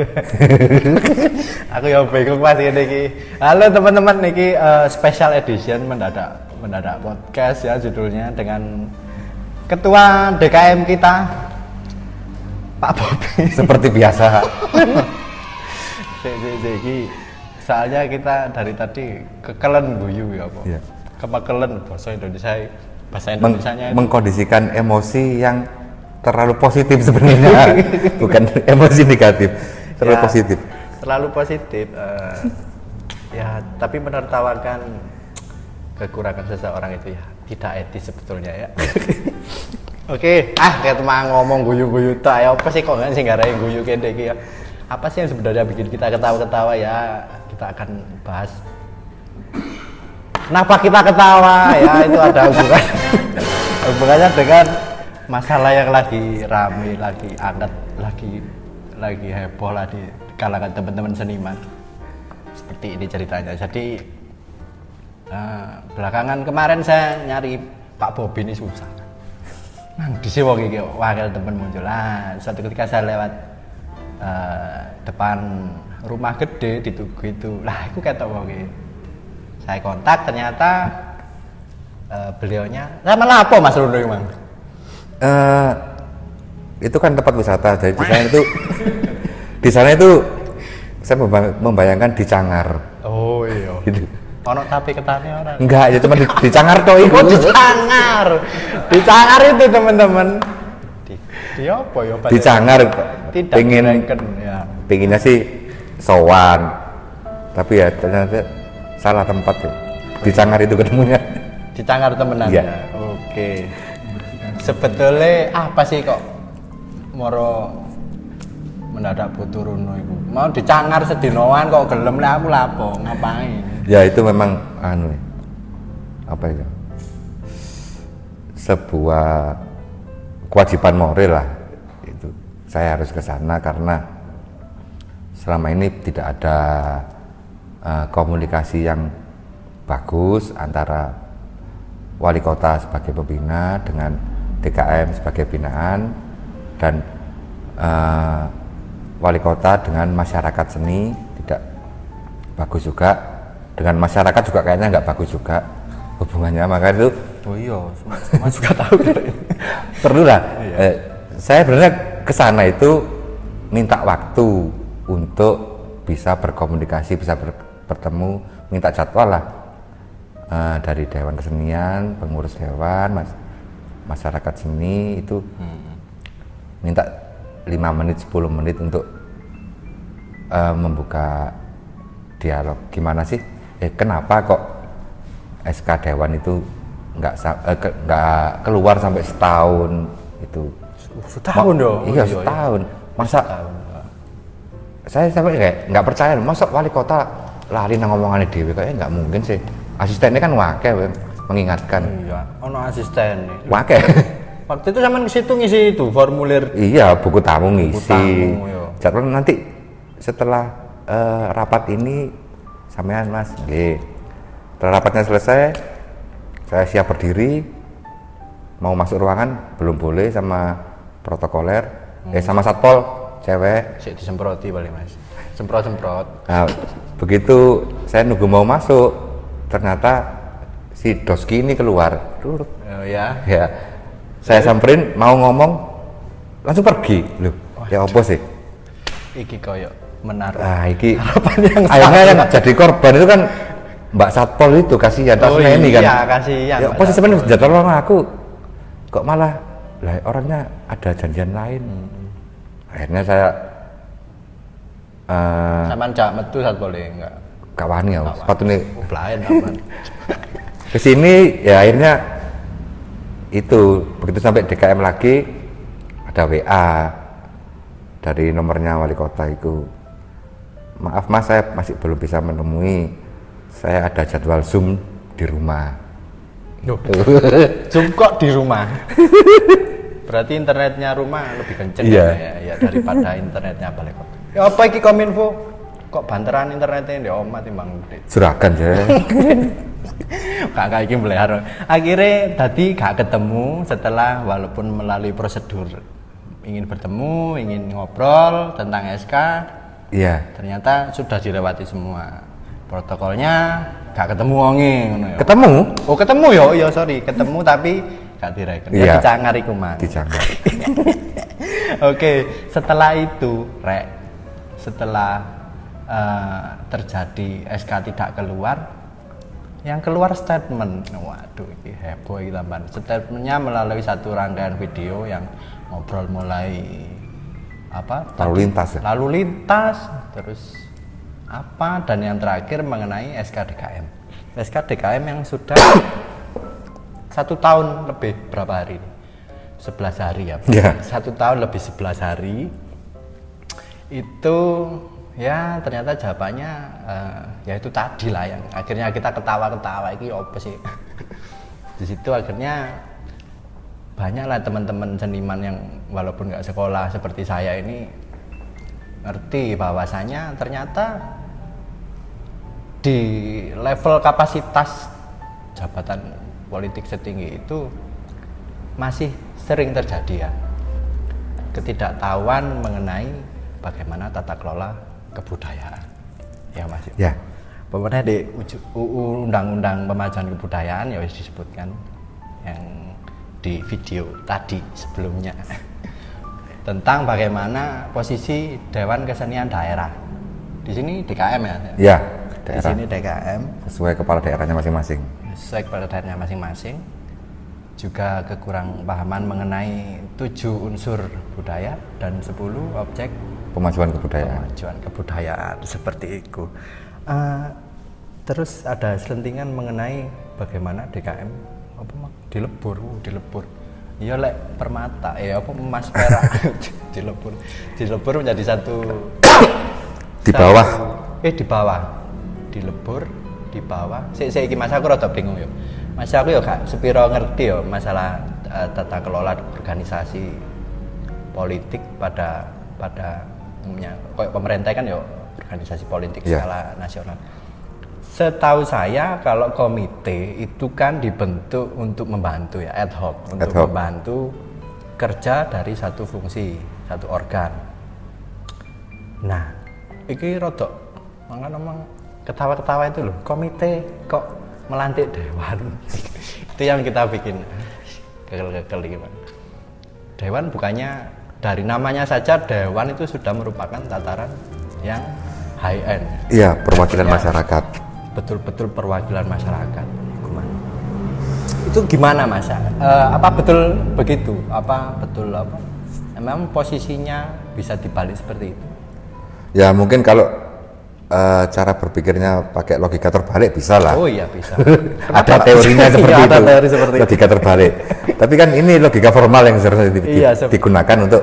Aku ya bingung Mas ini iki. Halo teman-teman niki eh, special edition mendadak mendadak podcast ya judulnya dengan ketua DKM kita Pak Bobi. Seperti biasa. Sik, iki. Soalnya kita dari tadi kekelen guyu ya, Pak. Iya. Kepekelen bahasa Indonesia bahasa Meng- Indonesianya itu mengkondisikan emosi yang terlalu positif sebenarnya, bukan emosi negatif, terlalu Ya, positif. Terlalu positif. eh, ya, tapi menertawakan kekurangan seseorang itu ya tidak etis sebetulnya ya. Oke, ah kayak teman ngomong guyu-guyu tak ya apa sih kok nggak sih nggak guyu kayak iki ya. Apa sih yang sebenarnya bikin kita ketawa-ketawa ya? Kita akan bahas. Kenapa kita ketawa ya itu ada hubungan hubungannya dengan masalah yang lagi rame, lagi hangat, lagi lagi heboh lah di kalangan teman-teman seniman. Seperti ini ceritanya. Jadi eh, belakangan kemarin saya nyari Pak Bobi ini susah. Nang di sini wong iki wakil temen muncul. Lah, suatu ketika saya lewat eh, depan rumah gede di Tugu itu. Lah, aku wong iki. Saya kontak ternyata eh, beliaunya sama lapo Mas Rundo Mang. Eh, itu kan tempat wisata, jadi di sana itu di sana itu saya memba- membayangkan di Cangar, Oh iya. gitu. Ono tapi ketane ora. Enggak, ya cuma di, di Cangar toh itu. Oh, di Cangar. Di Cangar itu teman-teman. Di, di apa ya? Di Cangar Tidak direken, ya. pengennya sih sowan, tapi ya ternyata salah tempat tuh. Di Cangar itu ketemunya. Di Cangar temenan Iya. ya. Oke. Sebetulnya apa sih kok moro mendadak butuh runo iku? Mau di Cangar sedinoan kok gelem lah aku lapo ngapain? Ya itu memang anu apa itu sebuah kewajiban moral lah itu saya harus ke sana karena selama ini tidak ada eh, komunikasi yang bagus antara wali kota sebagai pembina dengan DKM sebagai binaan dan eh, wali kota dengan masyarakat seni tidak bagus juga. Dengan masyarakat juga kayaknya nggak bagus juga hubungannya. Maka itu Oh iya, semua, semua juga. tahu. perlu lah. Eh, saya sebenarnya ke sana itu minta waktu untuk bisa berkomunikasi bisa ber- bertemu minta jadwal lah. Eh, dari dewan kesenian pengurus dewan mas- masyarakat seni itu minta 5 menit 10 menit untuk eh, membuka dialog. Gimana sih? Eh kenapa kok SK dewan itu nggak eh, ke- nggak keluar sampai setahun itu? Setahun Ma- dong. iya setahun. Masa saya sampai kayak nggak percaya masa wali kota lari nang ngomongannya dewi? Kayaknya nggak mungkin sih. Asistennya kan wakil mengingatkan. Iya, ono asisten wakil Waktu itu zaman ke situ ngisi itu formulir iya buku tamu ngisi tamu, iya. jadwal nanti setelah eh, rapat ini sampean mas Nggih. setelah rapatnya selesai saya siap berdiri mau masuk ruangan belum boleh sama protokoler Hmm. eh sama satpol cewek sik disemproti paling Mas. Semprot-semprot. Nah, begitu saya nunggu mau masuk, ternyata si Doski ini keluar. Oh ya. Ya, saya samperin mau ngomong, langsung pergi. Loh, ya apa sih? Iki koyo menaruh Nah, iki harapan yang akhirnya yang jadi korban itu kan Mbak Satpol itu kasihan, Oh tasnya ini kan. iya, kasihan, Ya, apa sih Satpol. sebenarnya jadwal sama aku kok malah lah orangnya ada janjian lain. Hmm. Akhirnya saya eh Saman jak metu saat boleh enggak. kawani ya, sepatu nih Lain aman. ke sini ya akhirnya itu begitu sampai DKM lagi ada WA dari nomornya wali kota itu maaf mas saya masih belum bisa menemui saya ada jadwal zoom di rumah. Zoom kok di rumah. Berarti internetnya rumah lebih kenceng Iya. ya, ya daripada internetnya balik kota. Ya apa iki kominfo? Kok banteran internetnya di omah timbang juragan ya kakak iki melihara. Akhirnya tadi gak ketemu setelah walaupun melalui prosedur ingin bertemu, ingin ngobrol tentang SK, Iya. Ternyata sudah dilewati semua. Protokolnya gak ketemu wonge ngono ya. Ketemu Oh, ketemu ya? Iya, sorry, ketemu tapi gak direken. Iya. Ya dicangar iku mang. di Jangkar. Oke, setelah itu, Rek, setelah eh, terjadi SK tidak keluar, yang keluar statement, waduh, ini heboh ini tambahan. Statementnya melalui satu rangkaian video yang ngobrol mulai apa? Lalu lintas ya? Lalu lintas, terus apa? Dan yang terakhir mengenai SKDKM. SKDKM yang sudah satu tahun lebih berapa hari? 11 hari ya. Iya. Satu tahun lebih 11 hari. Itu ya ternyata jawabannya eh, ya itu tadi lah yang akhirnya kita ketawa-ketawa ini apa sih? Di situ akhirnya banyaklah teman-teman seniman yang walaupun nggak sekolah seperti saya ini ngerti bahwasanya ternyata di level kapasitas jabatan politik setinggi itu masih sering terjadi ya ketidaktahuan mengenai bagaimana tata kelola kebudayaan ya mas Ya. Pokoknya di UU Undang-Undang Pemajuan Kebudayaan ya disebutkan yang di video tadi sebelumnya tentang bagaimana posisi Dewan Kesenian Daerah. Di sini DKM ya. Ya. Di Daerah sini DKM sesuai kepala daerahnya masing-masing. sesuai kepada daerahnya masing-masing. Juga kekurang pahaman mengenai tujuh unsur budaya dan 10 objek Pemajuan kebudayaan. kemajuan kebudayaan seperti itu. Eh, terus ada selentingan mengenai bagaimana DKM apa mak dilebur, uh, dilebur. Iya lek permata, ya apa emas perak dilebur, dilebur menjadi satu Di bawah. satu- eh di bawah, dilebur di bawah. Saya saya mas aku rada bingung yo. Mas aku yo gak sepiro ngerti yo masalah eh, tata kelola organisasi politik pada pada umumnya kayak pemerintah kan yo organisasi politik Iya. skala nasional. Setahu saya kalau komite itu kan dibentuk untuk membantu ya ad hoc untuk Ad hoc. membantu kerja dari satu fungsi satu organ. Nah, iki rodok mangka ngomong ketawa-ketawa itu loh komite kok melantik dewan itu yang kita bikin kekel-kekel gimana dewan bukannya dari namanya saja dewan itu sudah merupakan tataran yang high end Iya, perwakilan Ya. masyarakat. betul-betul perwakilan masyarakat Gimana? itu gimana mas Eh, apa betul begitu apa betul apa memang posisinya bisa dibalik seperti itu Ya mungkin kalau eh, cara berpikirnya pakai logika terbalik bisa lah. oh iya bisa ada teorinya seperti Iya, itu. ada teori seperti itu. logika terbalik. Tapi kan ini logika formal yang seharusnya di- Iya, digunakan untuk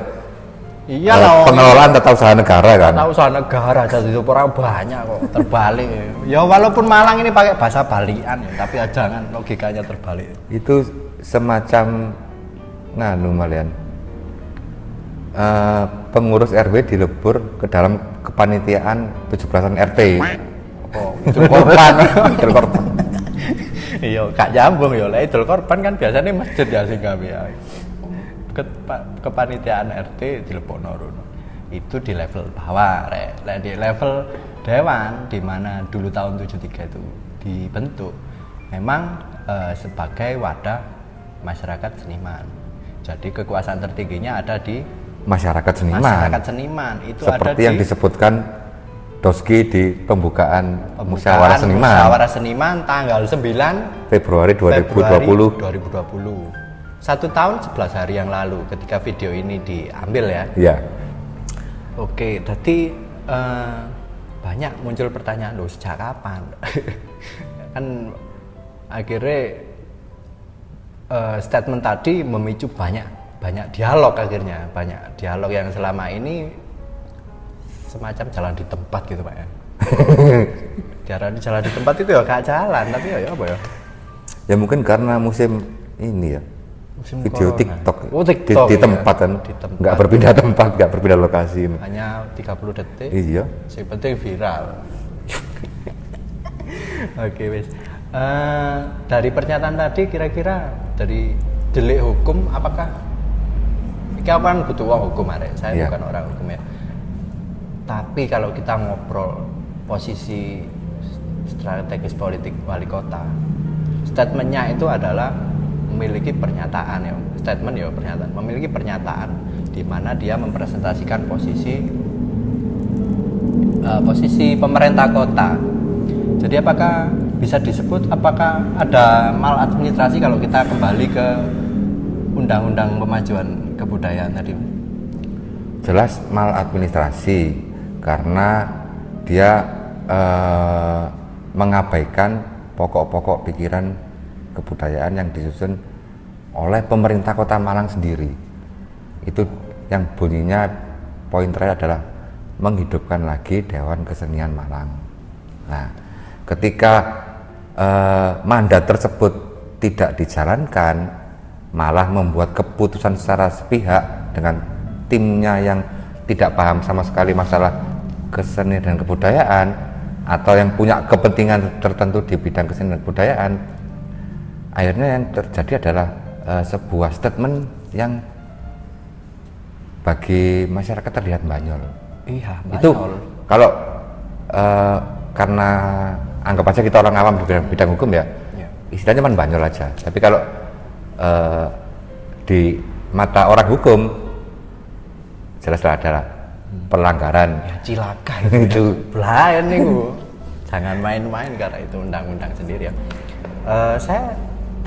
iya lah pengelolaan tata usaha negara kan. tahu usaha negara jadi itu orang banyak kok terbalik ya walaupun Malang ini pakai bahasa Balian ya tapi jangan logikanya terbalik Itu semacam nganu malian. Eh, pengurus RW dilebur ke dalam kepanitiaan 17-an RT. oh Itu korban, korban. iya gak nyambung ya lah idul korban kan biasanya masjid ya sing gawe ya ke, pa- kepanitiaan RT di Lepono Rono. itu di level bawah rek Lek di level dewan di mana dulu tahun 73 itu dibentuk memang eh, sebagai wadah masyarakat seniman jadi kekuasaan tertingginya ada di Masyarakat seniman. masyarakat seniman itu ada Seperti di yang disebutkan Doski di pembukaan, pembukaan musyawarah seniman musyawarah seniman tanggal 9 Februari 2020. Februari 2020. Satu tahun 11 hari yang lalu ketika video ini diambil ya. Iya. Oke, jadi eh, banyak muncul pertanyaan loh sejak kapan? kan akhirnya eh, statement tadi memicu banyak banyak dialog akhirnya banyak dialog yang selama ini semacam jalan di tempat gitu pak ya. Diarani jalan di tempat itu ya gak jalan tapi ya, ya apa ya? Ya mungkin karena musim ini ya. Musim video corona. TikTok. Oh, Di- TikTok, di, iya. tempat kan. Di tempat. Nggak berpindah tempat, nggak berpindah lokasi. Hanya 30 detik. Iya. Yang penting viral. Oke, wis. Eh, dari pernyataan tadi kira-kira dari delik hukum apakah ini aku kan butuh uang hukum arek. Saya Iya. bukan orang hukum ya. tapi kalau kita ngobrol posisi strategis politik wali kota statementnya itu adalah memiliki pernyataan ya statement ya pernyataan memiliki pernyataan di mana dia mempresentasikan posisi uh, posisi pemerintah kota jadi apakah bisa disebut apakah ada maladministrasi kalau kita kembali ke undang-undang pemajuan kebudayaan tadi jelas maladministrasi karena dia uh, mengabaikan pokok-pokok pikiran kebudayaan yang disusun oleh pemerintah kota Malang sendiri. Itu yang bunyinya poin terakhir adalah menghidupkan lagi Dewan Kesenian Malang. Nah ketika eh, mandat tersebut tidak dijalankan malah membuat keputusan secara sepihak dengan timnya yang tidak paham sama sekali masalah kesenian dan kebudayaan atau yang punya kepentingan tertentu di bidang kesenian dan kebudayaan akhirnya yang terjadi adalah uh, sebuah statement yang bagi masyarakat terlihat banyol. Iya, banyol. Itu kalau uh, karena anggap aja kita orang awam di bidang, bidang hukum ya, ya. istilahnya kan banyol aja. Tapi kalau uh, di mata orang hukum jelas-jelas adalah hmm. pelanggaran. Ya cilaka itu. Belayan nih Jangan main-main karena itu undang-undang sendiri ya. Uh, saya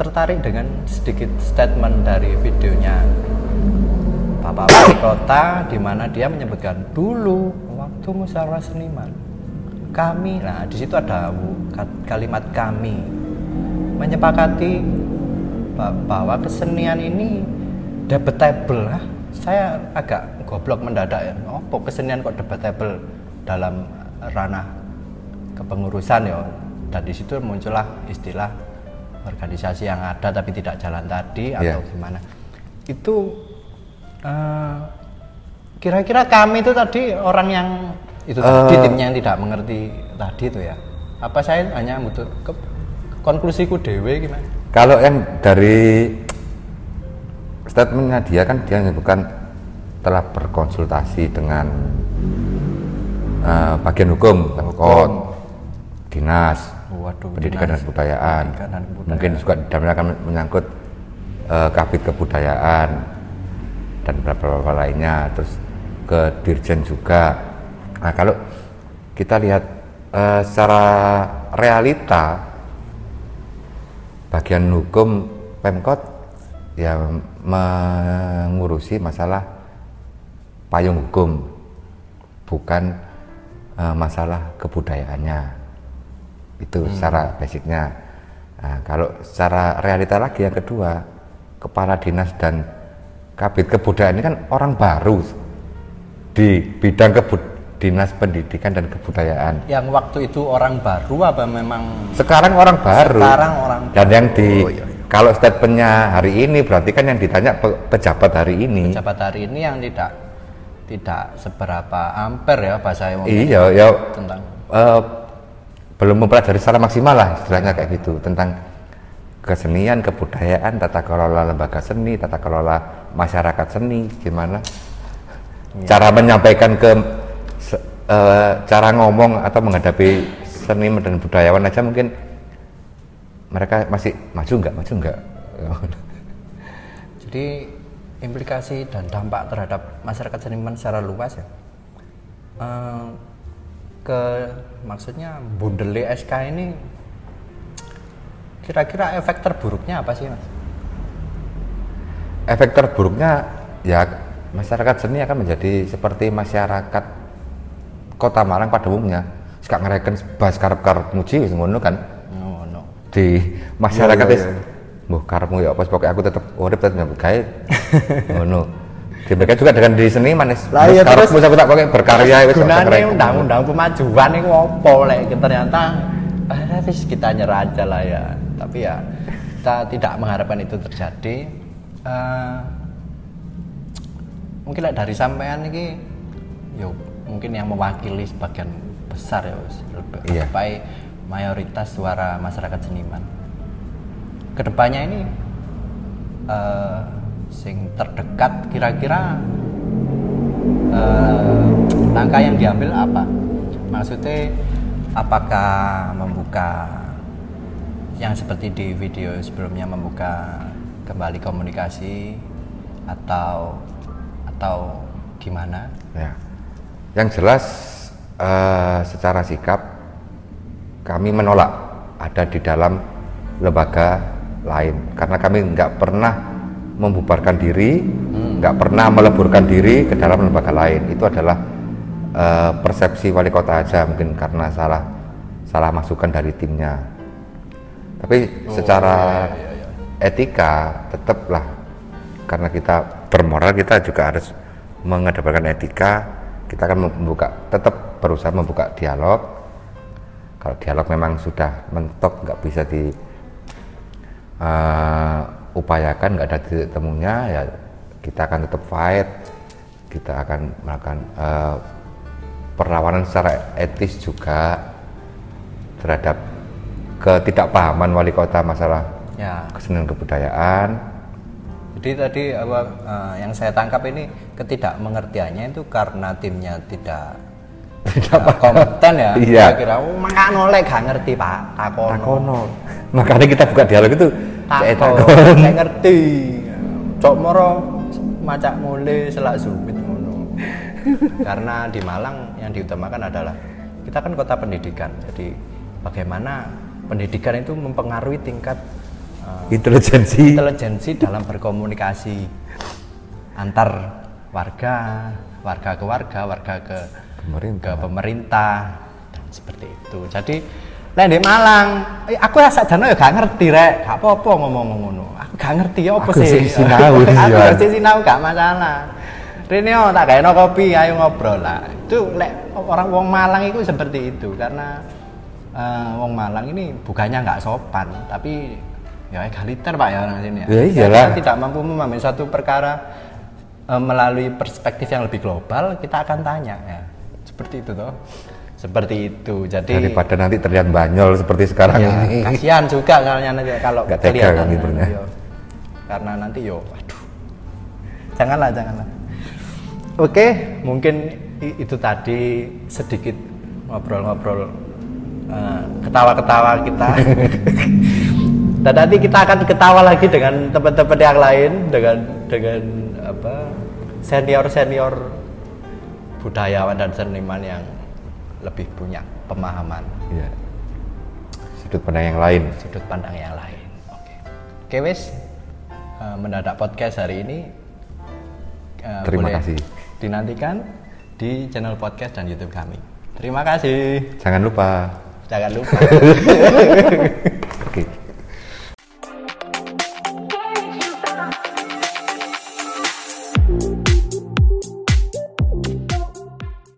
tertarik dengan sedikit statement dari videonya Bapak Wali Kota di mana dia menyebutkan dulu waktu musyawarah seniman kami nah di situ ada kalimat kami menyepakati bahwa kesenian ini debatable lah saya agak goblok mendadak ya. Oh kesenian kok debatable dalam ranah kepengurusan ya? Dan di situ muncullah istilah organisasi yang ada tapi tidak jalan tadi atau yeah. gimana. Itu eh, kira-kira kami itu tadi orang yang itu uh, tadi timnya yang tidak mengerti tadi itu ya. Apa saya hanya butuh ke, konklusiku dewe gimana kalau yang dari statementnya dia kan dia bukan telah berkonsultasi dengan uh, bagian hukum, hukum. dinas Waduh, pendidikan dan kebudayaan. pendidikan dan kebudayaan. Mungkin juga dalamnya akan menyangkut uh, kabit kebudayaan dan beberapa lainnya, terus ke dirjen juga. Nah kalau kita lihat uh, secara realita bagian hukum Pemkot yang mengurusi masalah payung hukum bukan uh, masalah kebudayaannya itu hmm. secara basicnya nah, kalau secara realita lagi yang kedua kepala dinas dan kabit kebudayaan ini kan orang baru di bidang kebud dinas pendidikan dan kebudayaan. Yang waktu itu orang baru apa memang sekarang orang baru. Sekarang orang dan yang di oh, iya, iya. kalau statementnya hari ini berarti kan yang ditanya pe pejabat hari ini. Pejabat hari ini yang tidak tidak seberapa amper ya bahasa yang iya ya. tentang uh, belum mempelajari secara maksimal lah istilahnya kayak gitu tentang kesenian, kebudayaan, tata kelola lembaga seni, tata kelola masyarakat seni, gimana? Ya. cara menyampaikan ke uh, cara ngomong atau menghadapi seni dan budayawan aja mungkin mereka masih maju nggak, maju nggak. Jadi implikasi dan dampak terhadap masyarakat seniman secara luas ya. Uh, ke maksudnya bundele SK ini kira-kira efek terburuknya apa sih mas? Efek terburuknya ya masyarakat seni akan menjadi seperti masyarakat kota Malang pada umumnya suka ngereken bahas karep-karep muji ngono kan oh, no. di masyarakat iya, iya. Mbah karepmu ya apa pokoknya aku tetap urip tetap nyambut gawe ngono Demikian juga dengan di seni manis. Lah iya terus aku tak pakai berkarya wis gunane undang-undang pemajuan iku opo lek ternyata eh wis kita nyerah aja lah ya. Tapi ya kita tidak mengharapkan itu terjadi. Uh, mungkin like dari sampean ini yo mungkin yang mewakili sebagian besar ya iya. mayoritas suara masyarakat seniman ke depannya ini uh, sing terdekat kira-kira uh, langkah yang diambil apa maksudnya apakah membuka yang seperti di video sebelumnya membuka kembali komunikasi atau atau gimana Ya. Yang jelas eh, secara sikap kami menolak ada di dalam lembaga lain karena kami nggak pernah membubarkan diri, nggak pernah meleburkan diri ke dalam lembaga lain. Itu adalah eh, persepsi wali kota aja mungkin karena salah salah masukan dari timnya. Tapi secara etika tetaplah karena kita bermoral kita juga harus mengedepankan etika kita akan membuka tetap berusaha membuka dialog. Kalau dialog memang sudah mentok nggak bisa di eh, upayakan nggak ada titik temunya ya kita akan tetap fight. Kita akan melakukan eh, perlawanan secara etis juga terhadap ketidakpahaman wali kota masalah ya. kesenian kebudayaan. Jadi tadi apa eh, yang saya tangkap ini ketidakmengertiannya itu karena timnya tidak tidak kompeten ya. Iya. Kira oh makano lek gak ngerti Pak, takono. takono makanya kita buka dialog itu saya Takon, saya ngerti. Cok moro macak mule selak sumit ngono. karena di Malang yang diutamakan adalah kita kan kota pendidikan. Jadi bagaimana pendidikan itu mempengaruhi tingkat eh, intelijensi intelijensi dalam berkomunikasi antar warga, warga ke warga, warga ke pemerintah ke pemerintah dan seperti itu. Jadi lek di Malang, eh, aku rasa dana ya gak ngerti rek, gak apa-apa ngomong ngono. Aku gak ngerti ya apa Aku sih. sih sinau, aku iya. ngerti sinau gak masalah. Rene oh, tak gawe kopi, ayo ngobrol lah. Itu lek orang wong Malang itu seperti itu karena eh, wong Malang ini bukannya nggak sopan, tapi ya egaliter pak ya orang sini ya. Ya iyalah. Kita tidak mampu memahami suatu perkara melalui perspektif yang lebih global, kita akan tanya ya. Seperti itu toh. Seperti itu. Jadi daripada nanti terlihat banyol seperti sekarang ya, ini kasihan juga kalau nanti kalau tega kelihatan kan yo. Karena nanti yo waduh. Janganlah, janganlah. Oke, mungkin itu tadi sedikit ngobrol-ngobrol eh, ketawa-ketawa kita. Dan nanti kita akan ketawa lagi dengan teman-teman yang lain dengan dengan apa senior-senior budayawan dan seniman yang lebih punya pemahaman Iya. sudut pandang yang lain sudut pandang yang lain. Oke. Oke wes Eh, mendadak podcast hari ini eh, Terima boleh kasih. dinantikan di channel podcast dan YouTube kami. Terima kasih. jangan lupa Jangan lupa.